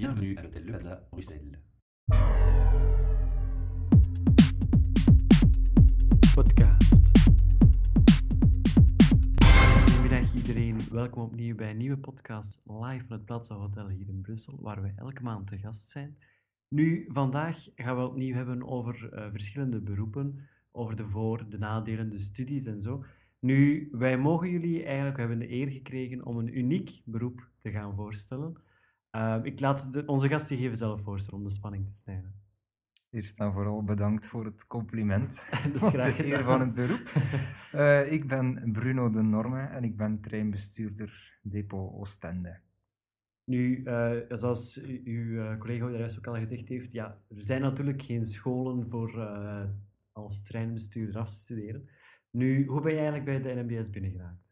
Bienvenue à l'hôtel Le Plaza, Bruxelles. podcast. Goedemiddag iedereen, welkom opnieuw bij een nieuwe podcast live van het Plaza Hotel hier in Brussel, waar we elke maand te gast zijn. Nu, vandaag gaan we opnieuw hebben over eh, verschillende beroepen, over de voor-, de nadelen, de studies en zo. Nu, wij mogen jullie eigenlijk, we hebben de eer gekregen om een uniek beroep te gaan voorstellen. Eh, ik laat de- onze gasten even zelf voorstellen om de spanning te snijden. Eerst en vooral bedankt voor het compliment. Dat is Wat graag de eer van het beroep. Eh, ik ben Bruno de Norme en ik ben treinbestuurder Depot Oostende. Nu, eh, zoals uw eh, collega daar juist ook al gezegd heeft, ja, er zijn natuurlijk geen scholen voor als treinbestuurder af te studeren. Nu, hoe ben je eigenlijk bij de NMBS binnengeraakt?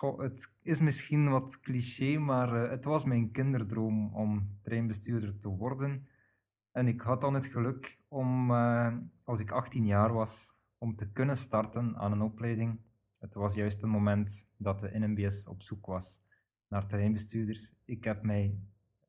Het is misschien wat cliché, maar eh, het was mijn kinderdroom om treinbestuurder te worden. En ik had dan het geluk om, eh, als ik 18 jaar was, om te kunnen starten aan een opleiding. Het was juist een moment dat de NMBS op zoek was naar treinbestuurders. Ik heb mij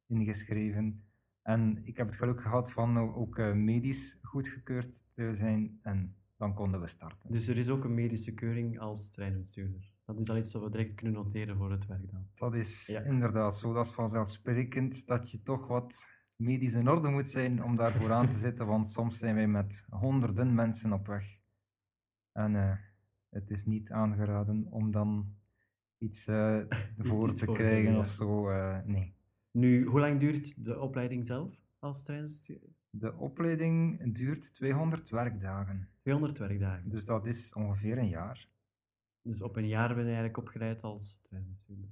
ingeschreven en ik heb het geluk gehad van ook eh, medisch goedgekeurd te zijn en dan konden we starten. Dus er is ook een medische keuring als treinbestuurder. Dat is al iets wat we direct kunnen noteren voor het werk dan. Dat is Ja. inderdaad zo. Dat is vanzelfsprekend dat je toch wat medisch in orde moet zijn om daarvoor aan te zitten, want soms zijn wij met honderden mensen op weg. En eh, het is niet aangeraden om dan iets eh, voor iets te voor krijgen of zo. eh, nee. Nu, hoe lang duurt de opleiding zelf als treinbestuurder? De opleiding duurt 200 werkdagen, 200 werkdagen. dus dat is ongeveer een jaar. Dus op een jaar ben je eigenlijk opgeleid als treinbestuurder.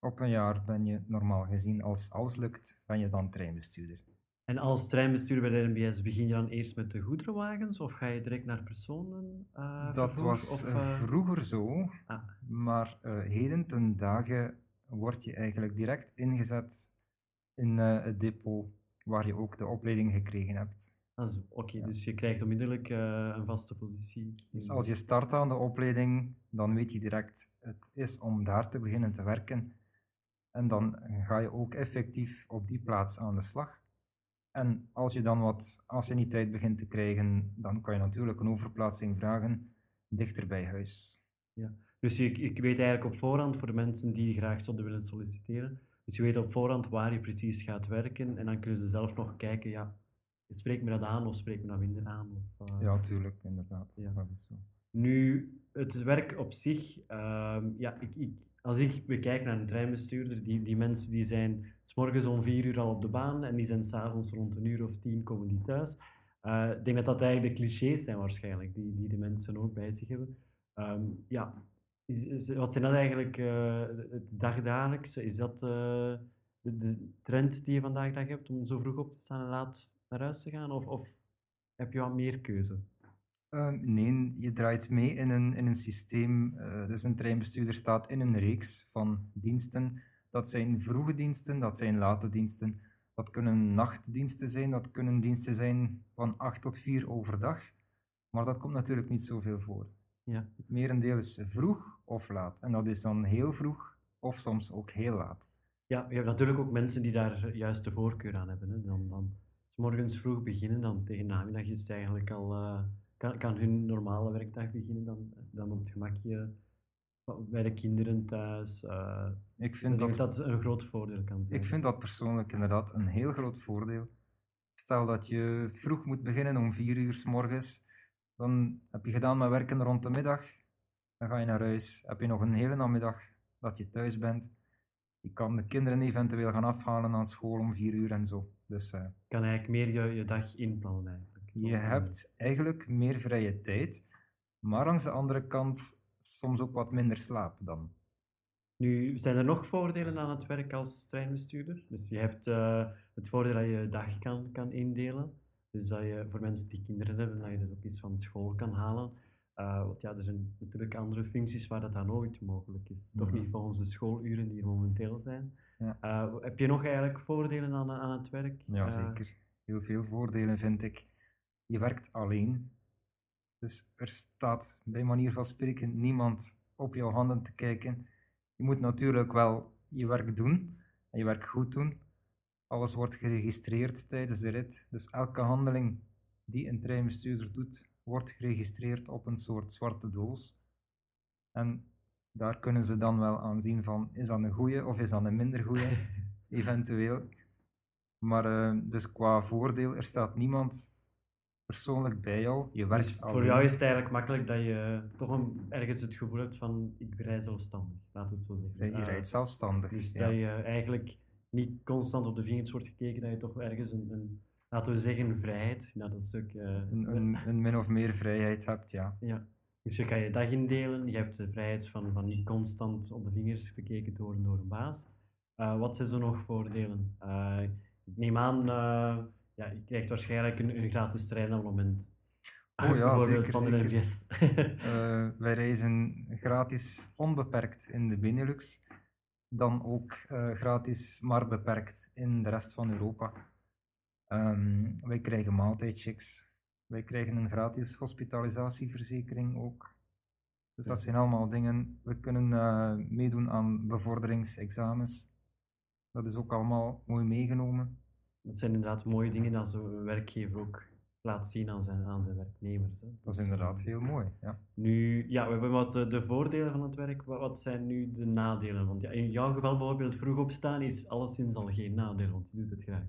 Op een jaar ben je normaal gezien, als alles lukt, ben je dan treinbestuurder. En als treinbestuurder bij de NBS begin je dan eerst met de goederenwagens of ga je direct naar personen? eh, Dat vervoer, was of, eh, eh, vroeger zo, ah, maar heden ten dagen word je eigenlijk direct ingezet in het depot waar je ook de opleiding gekregen hebt. Oké, Ja. dus je krijgt onmiddellijk eh, een vaste positie. Dus als je start aan de opleiding, dan weet je direct, het is om daar te beginnen te werken. En dan ga je ook effectief op die plaats aan de slag. En als je dan wat anciëniteit begint te krijgen, dan kan je natuurlijk een overplaatsing vragen dichter bij huis. Dus je, ik weet eigenlijk op voorhand voor de mensen die graag zouden willen solliciteren. Dus je weet op voorhand waar je precies gaat werken en dan kunnen ze zelf nog kijken, ja, spreekt me dat aan of spreekt me dat minder aan? Of, eh, Ja, tuurlijk, inderdaad. Ja. Dat is zo. Nu, het werk op zich, ehm, ja, ik, ik, als ik bekijk naar een treinbestuurder, die, die mensen die zijn s morgens om vier uur al op de baan en die zijn s'avonds rond een uur of tien komen die thuis. Eh, ik denk dat dat eigenlijk de clichés zijn waarschijnlijk, die, die de mensen ook bij zich hebben. Ehm, ja, is, is- wat zijn dat eigenlijk, eh, het dagdagelijkse? Is dat de, de trend die je vandaag dag hebt om zo vroeg op te staan en laat naar huis te gaan? Of, of heb je wat meer keuze? Eh, nee, je draait mee in een, in een systeem. eh, dus een treinbestuurder staat in een reeks van diensten. Dat zijn vroege diensten, dat zijn late diensten. Dat kunnen nachtdiensten zijn, dat kunnen diensten zijn van 8 tot 4 overdag. Maar dat komt natuurlijk niet zoveel voor. Ja. Het merendeel is vroeg of laat. En dat is dan heel vroeg of soms ook heel laat. Ja, je hebt natuurlijk ook mensen die daar juist de voorkeur aan hebben. Hè. Dan, dan s morgens vroeg beginnen, dan tegen namiddag is het eigenlijk al, eh, kan, kan hun normale werkdag beginnen, dan, dan op het gemakje bij de kinderen thuis. eh, Ik vind dat dat een groot voordeel kan zijn. Ik vind dat persoonlijk inderdaad een heel groot voordeel. Stel dat je vroeg moet beginnen om vier uur s morgens, dan heb je gedaan met werken rond de middag, dan ga je naar huis, heb je nog een hele namiddag dat je thuis bent. Je kan de kinderen eventueel gaan afhalen aan school om vier uur en zo. Dus eh, kan eigenlijk meer je, je dag inplannen eigenlijk. je hebt eigenlijk meer vrije tijd, maar langs de andere kant soms ook wat minder slaap dan. Nu, zijn er nog voordelen aan het werk als treinbestuurder? Dus je hebt eh, het voordeel dat je je dag kan, kan indelen. Dus dat je voor mensen die kinderen hebben, dat je dus ook iets van school kan halen. Eh, want ja, er zijn natuurlijk andere functies waar dat dan nooit mogelijk is. Toch niet volgens de schooluren die er momenteel zijn. Ja. Eh, heb je nog eigenlijk voordelen aan, aan het werk? Ja, Eh, zeker. Heel veel voordelen vind ik. Je werkt alleen. Dus er staat bij manier van spreken niemand op jouw handen te kijken. Je moet natuurlijk wel je werk doen en je werk goed doen. Alles wordt geregistreerd tijdens de rit. Dus elke handeling die een treinbestuurder doet, wordt geregistreerd op een soort zwarte doos. En daar kunnen ze dan wel aan zien van, is dat een goede of is dat een minder goede, eventueel. Maar eh, dus qua voordeel, er staat niemand persoonlijk bij jou. Je werkt Dus voor alleen. jou is het eigenlijk makkelijk dat je toch een, ergens het gevoel hebt van ik rij zelfstandig, we het zo zeggen. Je Eh, rijdt zelfstandig. Dus ja. dat je eigenlijk niet constant op de vingers wordt gekeken, dat je toch ergens een, een laten we zeggen, vrijheid, ja, dat stuk. eh, een, een, een min of meer vrijheid hebt, ja. ja. Dus je kan je dag indelen, je hebt de vrijheid van, van niet constant op de vingers bekeken te worden door een baas. Eh, wat zijn zo nog voordelen? Eh, ik neem aan, ja, je krijgt waarschijnlijk een, een gratis treinabonnement. Oh ja, zeker, van de zeker. Wij reizen gratis onbeperkt in de Benelux, dan ook gratis maar beperkt in de rest van Europa. Ehm, wij krijgen maaltijdchecks, wij krijgen een gratis hospitalisatieverzekering ook. Dus dat zijn allemaal dingen. We kunnen eh, meedoen aan bevorderingsexamens. Dat is ook allemaal mooi meegenomen. Dat zijn inderdaad mooie dingen dat zo'n werkgever ook laat zien aan zijn, aan zijn werknemers. Hè. Dat is Dus, inderdaad eh, heel mooi. Ja. Nu, ja, we hebben wat eh, de voordelen van het werk. Wat, wat zijn nu de nadelen? Want ja, in jouw geval bijvoorbeeld vroeg opstaan is alleszins al geen nadeel, want je doet het graag.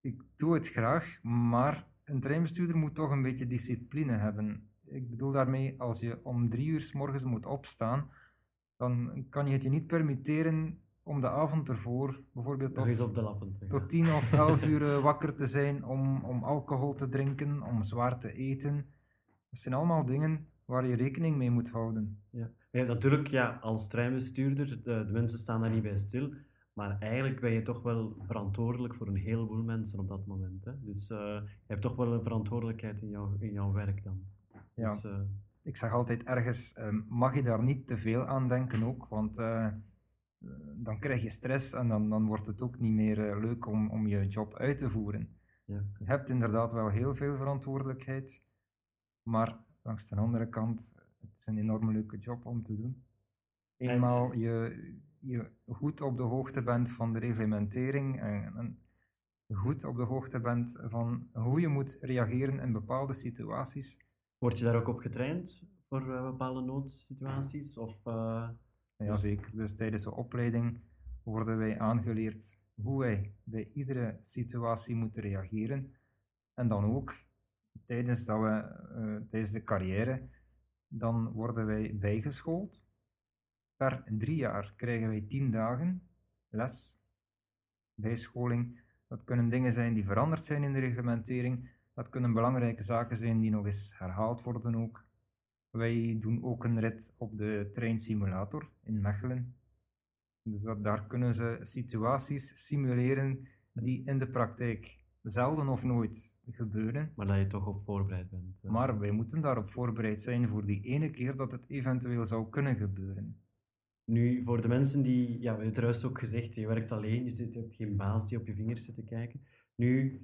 Ik doe het graag, maar een treinbestuurder moet toch een beetje discipline hebben. Ik bedoel daarmee, als je om drie uur s morgens moet opstaan, dan kan je het je niet permitteren om de avond ervoor bijvoorbeeld tot, op de lappen te gaan. tot tien of elf uur eh, wakker te zijn om, om alcohol te drinken, om zwaar te eten. Dat zijn allemaal dingen waar je rekening mee moet houden. Ja. Ja, natuurlijk, ja, als treinbestuurder, de, de mensen staan daar niet bij stil. Maar eigenlijk ben je toch wel verantwoordelijk voor een heleboel mensen op dat moment. Hè? Dus eh, je hebt toch wel een verantwoordelijkheid in jouw, in jouw werk dan. Ja. Dus, eh, Ik zeg altijd ergens, ehm, mag je daar niet te veel aan denken ook, want eh, dan krijg je stress en dan, dan wordt het ook niet meer leuk om, om je job uit te voeren. ja. Je hebt inderdaad wel heel veel verantwoordelijkheid, maar langs de andere kant, het is een enorm leuke job om te doen. Eenmaal je, je goed op de hoogte bent van de reglementering en, en goed op de hoogte bent van hoe je moet reageren in bepaalde situaties, Word je daar ook op getraind voor eh, bepaalde noodsituaties? Of, eh, Jazeker, dus tijdens de opleiding worden wij aangeleerd hoe wij bij iedere situatie moeten reageren. En dan ook tijdens, dat we, eh, tijdens de carrière, dan worden wij bijgeschoold. Per drie jaar krijgen wij tien dagen les, bijscholing. Dat kunnen dingen zijn die veranderd zijn in de reglementering. Dat kunnen belangrijke zaken zijn die nog eens herhaald worden ook. Wij doen ook een rit op de treinsimulator in Mechelen. Dus dat, daar kunnen ze situaties simuleren die in de praktijk zelden of nooit gebeuren. maar dat je toch op voorbereid bent. eh. Maar wij moeten daarop voorbereid zijn voor die ene keer dat het eventueel zou kunnen gebeuren. Nu, voor de mensen die, ja, we hebben het juist ook gezegd, je werkt alleen, je, zit, hebt geen baas die op je vingers zit te kijken. Nu,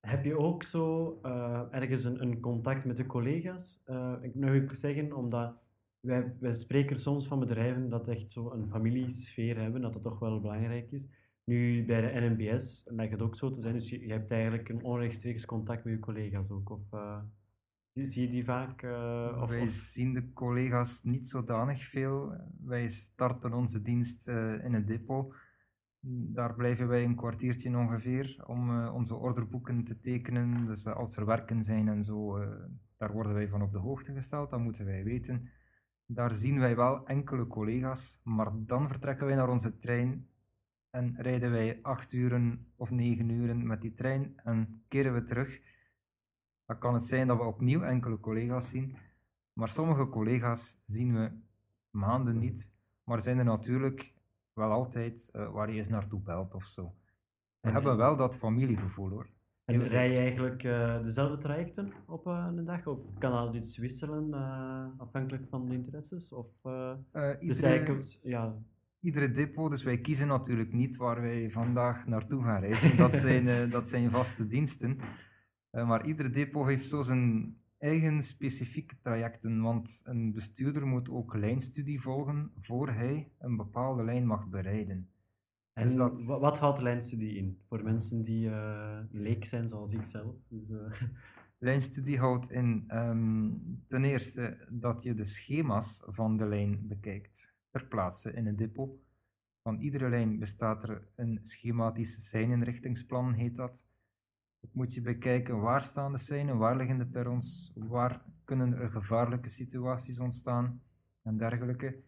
heb je ook zo eh, ergens een, een contact met de collega's? Eh, ik moet ook zeggen, omdat wij, wij spreken soms van bedrijven dat echt zo een familiesfeer hebben, dat dat toch wel belangrijk is. Nu, bij de NMBS lijkt het ook zo te zijn, dus je, je hebt eigenlijk een onrechtstreeks contact met je collega's ook. Of, eh, zie- je die vaak? eh, of, wij zien de collega's niet zodanig veel. Wij starten onze dienst eh, in het depot. Daar blijven wij een kwartiertje ongeveer om eh, onze orderboeken te tekenen. Dus als er werken zijn en zo, daar worden wij van op de hoogte gesteld. Dat moeten wij weten. Daar zien wij wel enkele collega's, maar dan vertrekken wij naar onze trein en rijden wij acht uren of negen uren met die trein en keren we terug. Dan kan het zijn dat we opnieuw enkele collega's zien, maar sommige collega's zien we maanden niet, maar zijn er natuurlijk wel altijd eh, waar je eens naartoe belt of zo. We En- hebben wel dat familiegevoel hoor. En rij je eigenlijk eh, dezelfde trajecten op eh, een dag? Of kan dat iets wisselen, afhankelijk van de interesses? Of, dus iedere, eigenlijk, ja, iedere depot, dus wij kiezen natuurlijk niet waar wij vandaag naartoe gaan rijden. Dat zijn, dat zijn vaste diensten. Eh, maar ieder depot heeft zo zijn eigen specifieke trajecten, want een bestuurder moet ook lijnstudie volgen voor hij een bepaalde lijn mag bereiden. En Dus dat- wa- wat houdt lijnstudie in? Voor mensen die eh, leek zijn, zoals ik zelf. Dus, eh, Lijnstudie houdt in ehm, ten eerste dat je de schema's van de lijn bekijkt ter plaatse in een depot. Van iedere lijn bestaat er een schematisch seininrichtingsplan, heet dat. Moet je bekijken waar staan de seinen, waar liggen de perrons, waar kunnen er gevaarlijke situaties ontstaan en dergelijke.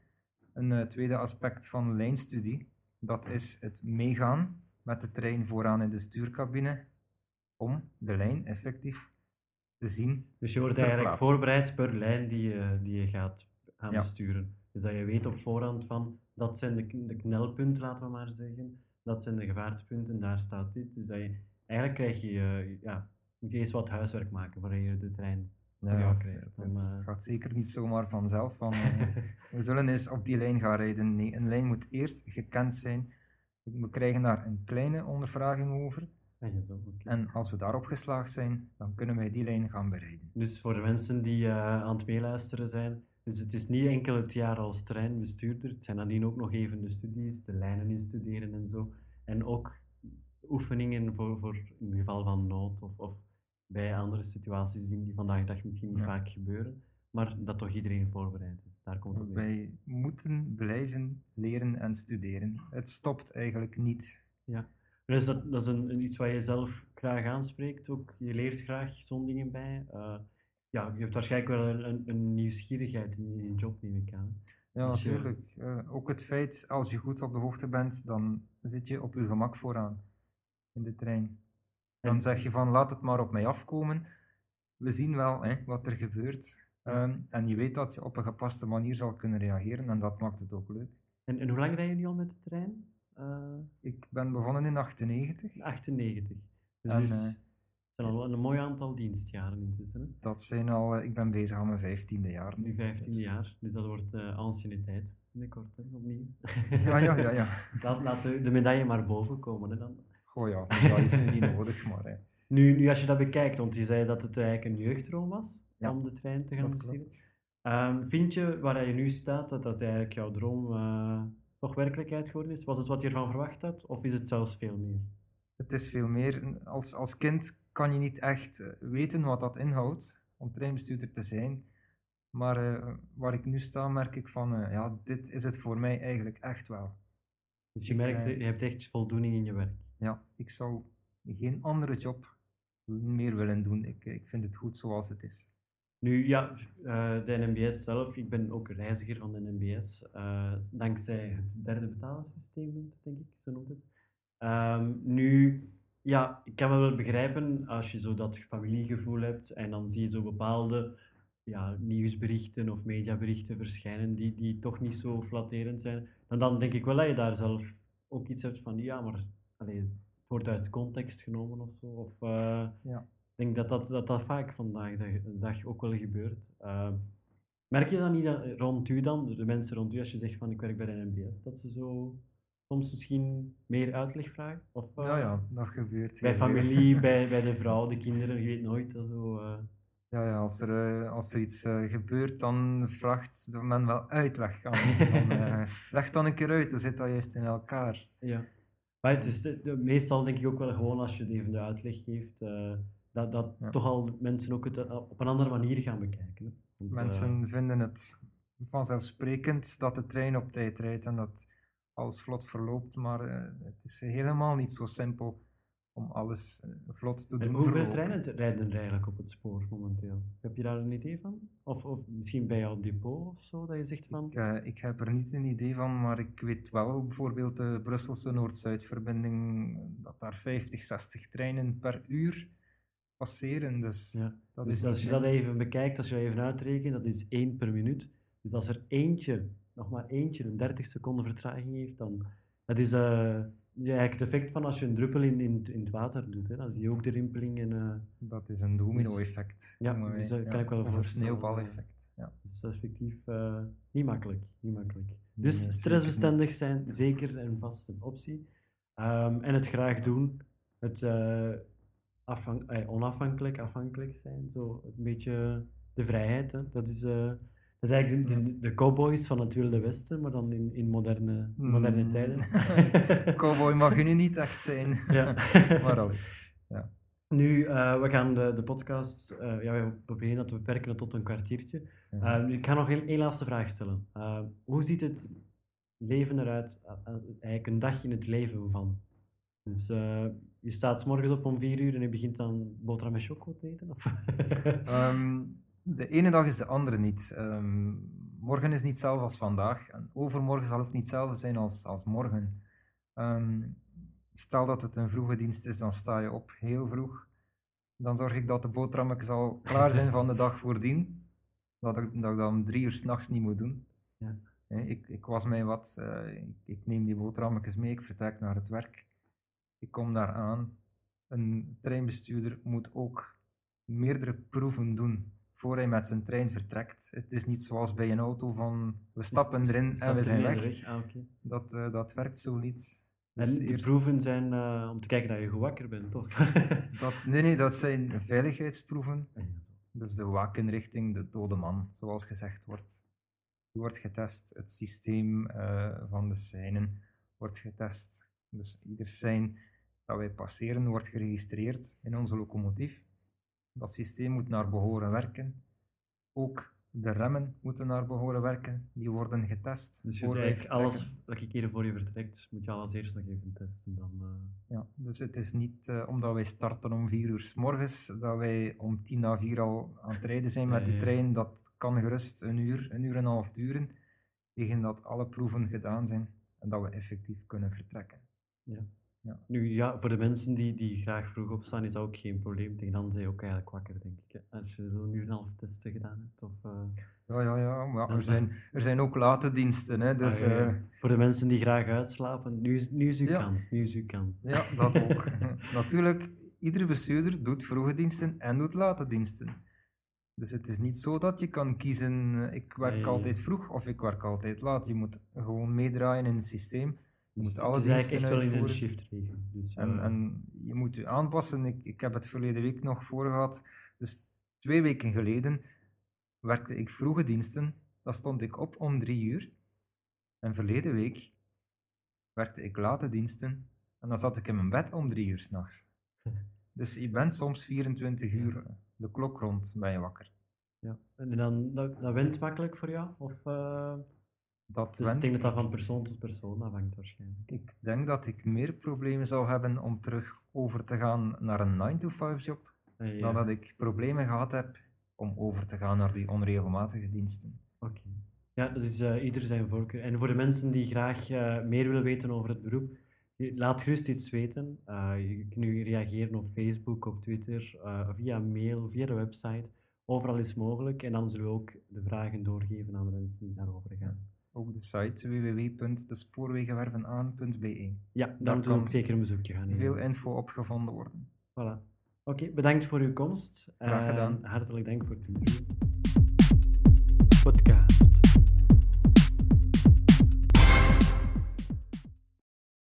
Een eh, tweede aspect van lijnstudie, dat is het meegaan met de trein vooraan in de stuurcabine om de lijn effectief te zien. dus je wordt eigenlijk voorbereid per lijn die je, die je gaat gaan Ja. besturen. Dus dat je weet op voorhand van, dat zijn de, de knelpunten, laten we maar zeggen. Dat zijn de gevaarspunten, daar staat dit. Dus dat je, eigenlijk krijg je, eh, ja, moet je eerst wat huiswerk maken voordat je de trein Ja, Ja, het, dan, het eh. gaat zeker niet zomaar vanzelf. Van, eh, we zullen eens op die lijn gaan rijden. Nee, een lijn moet eerst gekend zijn. We krijgen daar een kleine ondervraging over. Ja, zo. En als we daarop geslaagd zijn, dan kunnen wij die lijn gaan bereiden. Dus voor de mensen die aan het meeluisteren zijn, dus het is niet enkel het jaar als treinbestuurder, het zijn nadien ook nog even de studies, de lijnen instuderen en zo. En ook oefeningen voor, voor in geval van nood of, of bij andere situaties die vandaag de dag misschien niet Ja. vaak gebeuren, maar dat toch iedereen voorbereid is. Daar komt het. Wij moeten blijven leren en studeren. Het stopt eigenlijk niet. Dus dat, dat is een, iets wat je zelf graag aanspreekt ook. Je leert graag zo'n dingen bij. Eh, ja, je hebt waarschijnlijk wel een, een, nieuwsgierigheid in je job, neem ik aan. Ja, je- natuurlijk. Eh, ook het feit, als je goed op de hoogte bent, dan zit je op je gemak vooraan in de trein. Dan zeg je van, laat het maar op mij afkomen. We zien wel hè, wat er gebeurt. Ehm, en je weet dat je op een gepaste manier zal kunnen reageren en dat maakt het ook leuk. En, en hoe lang rij je nu al met de trein? Eh, Ik ben begonnen in 98. 98. Dus En, het is- eh, zijn al een mooi aantal dienstjaren intussen. Hè? Dat zijn al, eh, ik ben bezig aan mijn vijftiende jaar. Nu 15 Dus- jaar, dus dat wordt uh, anciëniteit binnenkort hè, opnieuw. Ja, ja, ja. ja. laat laat de, de medaille maar boven komen. Hè, dan. Goh ja, dat is nu niet nodig, maar hè. Nu, nu als je dat bekijkt, want je zei dat het eigenlijk een jeugdroom was Ja, om de trein te gaan besturen. Ehm, vind je waar je nu staat dat dat eigenlijk jouw droom eh, toch werkelijkheid geworden is? Was het wat je ervan verwacht had, of is het zelfs veel meer? Het is veel meer. Als, als kind kan je niet echt eh, weten wat dat inhoudt om treinbestuurder te zijn. Maar eh, waar ik nu sta, merk ik van, ja, dit is het voor mij eigenlijk echt wel. Dus je merkt, je hebt echt voldoening in je werk. Ja, ik zou geen andere job meer willen doen. Ik, ik vind het goed zoals het is. Nu, ja, eh, de NMBS zelf, ik ben ook reiziger van de NMBS, eh, dankzij het derde betalingssysteem, denk ik, zo noemt het. Ehm, nu, ja, ik kan wel begrijpen als je zo dat familiegevoel hebt en dan zie je zo bepaalde ja, nieuwsberichten of mediaberichten verschijnen die, die toch niet zo flatterend zijn. Dan denk ik wel dat je daar zelf ook iets hebt van, ja, maar allee, het wordt uit context genomen of zo. Of, eh, Ja. ik denk dat dat, dat, dat vaak vandaag de dag ook wel gebeurt. Uh, merk je dan niet dat, rond u dan, de mensen rond u, als je zegt van ik werk bij de NMBS, dat ze zo soms misschien meer uitleg vragen? Of, uh, Ja, ja, dat gebeurt. Bij familie, bij, bij de vrouw, de kinderen, je weet nooit. Dat zo. Ja, ja als, er, als er iets uh, gebeurt, dan vraagt men wel uitleg aan. van, uh, leg dan een keer uit, hoe zit dat juist in elkaar? Ja. Maar het is meestal denk ik ook wel gewoon als je even de uitleg geeft, uh, dat, dat ja. toch al mensen ook het op een andere manier gaan bekijken. Hè? Want, mensen vinden het vanzelfsprekend dat de trein op tijd rijdt en dat alles vlot verloopt, maar het is helemaal niet zo simpel om alles eh, vlot te en doen. hoeveel verlopen. treinen rijden er eigenlijk op het spoor momenteel? Heb je daar een idee van? Of, of misschien bij jouw depot of zo, dat je zegt van... Ik, uh, ik heb er niet een idee van, maar ik weet wel bijvoorbeeld de Brusselse Noord-Zuid-verbinding, dat daar 50, 60 treinen per uur passeren. Dus, ja. dat dus is als je dat even bekijkt, als je dat even uitrekent, dat is één per minuut. Dus als er eentje, nog maar eentje, een 30 seconden vertraging heeft, dan... Dat is... Uh, ja, eigenlijk het effect van als je een druppel in, in, in het water doet. Hè. Dan zie je ook de rimpeling. En, uh, dat is een domino-effect. Ja, dus dat ja. kan ik wel Of een sneeuwbaleffect. Ja. Dus dat is effectief uh, niet makkelijk. Niet makkelijk. Dus nee, stressbestendig zijn zeker en vast een optie. Um, en het graag doen. Het uh, eh, onafhankelijk, afhankelijk zijn. Zo een beetje de vrijheid. Hè. Dat is... Uh, Dat is eigenlijk de, de, de cowboys van het Wilde Westen, maar dan in, in moderne, moderne Mm. tijden. Cowboy mag je nu niet echt zijn. ja. maar al. Nu, eh, we gaan de, de podcast, eh, ja, we proberen dat te beperken tot een kwartiertje. Ja. Eh, ik ga nog één, laatste vraag stellen. Hoe ziet het leven eruit, eigenlijk een dag in het leven van? Dus je staat 's morgens op om vier uur en je begint dan boterham met choco te eten? Of? Ehm, de ene dag is de andere niet. Ehm, morgen is niet hetzelfde als vandaag. En overmorgen zal ook niet hetzelfde zijn als, als morgen. Ehm, stel dat het een vroege dienst is, dan sta je op heel vroeg. Dan zorg ik dat de boterhammetjes al klaar zijn van de dag voordien. Dat ik dat, ik dat om drie uur s'nachts niet moet doen. Ja. Ik, ik was mij wat. eh, ik, ik neem die boterhammetjes mee, ik vertrek naar het werk. Ik kom daar aan. Een treinbestuurder moet ook meerdere proeven doen voor hij met zijn trein vertrekt. Het is niet zoals bij een auto van we stappen Dus- erin en we zijn weg. Ah. Dat, eh, dat werkt zo niet. En Dus eerst- proeven zijn eh, om te kijken dat je goed wakker bent, toch? dat, nee, nee, dat zijn veiligheidsproeven. Dus de wakenrichting, de dode man, zoals gezegd wordt. Die wordt getest. Het systeem eh, van de seinen wordt getest. Dus ieder sein dat wij passeren wordt geregistreerd in onze locomotief. Dat systeem moet naar behoren werken. Ook de remmen moeten naar behoren werken. Die worden getest. Dus je doet eigenlijk alles vertrekken. elke keer voor je vertrekt, dus moet je alles eerst nog even testen. Dan, eh, Ja, dus het is niet eh, omdat wij starten om vier uur s morgens, dat wij om tien na vier al aan het rijden zijn met Ja, de ja. trein. Dat kan gerust een uur, een uur en een half duren, tegen dat alle proeven gedaan zijn en dat we effectief kunnen vertrekken. Nu ja, voor de mensen die, die graag vroeg opstaan, is dat ook geen probleem. Tegen dan zijn je ook eigenlijk wakker, denk ik. hè. Als je zo'n uur en een half testen gedaan hebt. Of, eh, Ja, ja, ja, maar Ja, er zijn, er zijn ook late diensten, hè, dus ah, ja, ja. eh, voor de mensen die graag uitslapen, nu is, nu is uw Ja. kans. Nu is uw kans. ja, dat ook. Natuurlijk, iedere bestuurder doet vroege diensten en doet late diensten. Dus het is niet zo dat je kan kiezen, eh, ik werk Nee. altijd vroeg of ik werk altijd laat. Je moet gewoon meedraaien in het systeem. Je moet alle diensten echt wel in een shiftregel. Dus, En, eh, en je moet je aanpassen. Ik, ik heb het verleden week nog voor gehad. Dus twee weken geleden werkte ik vroege diensten. Dan stond ik op om drie uur. En verleden week werkte ik late diensten. En dan zat ik in mijn bed om drie uur s'nachts. Dus je bent soms 24 uur de klok rond ben je wakker. ja. En dan, dat, dat went makkelijk voor jou? Of, eh, Dat dus ik denk dat dat van persoon tot persoon afhangt waarschijnlijk. Ik denk dat ik meer problemen zou hebben om terug over te gaan naar een 9-to-5 job. Eh, ja. dan dat ik problemen gehad heb om over te gaan naar die onregelmatige diensten. Oké. Ja, dat is eh, ieder zijn voorkeur. En voor de mensen die graag eh, meer willen weten over het beroep, laat gerust iets weten. Je kunt nu reageren op Facebook, op Twitter, via mail, via de website. Overal is mogelijk. En dan zullen we ook de vragen doorgeven aan de mensen die daarover gaan. Op de site www.despoorwegenwervenaan.be. Ja, daar, moet moeten we ook zeker een bezoekje gaan. Veel info opgevonden worden. Voilà. Oké, bedankt voor uw komst. Graag gedaan. En hartelijk dank voor het interview. Podcast.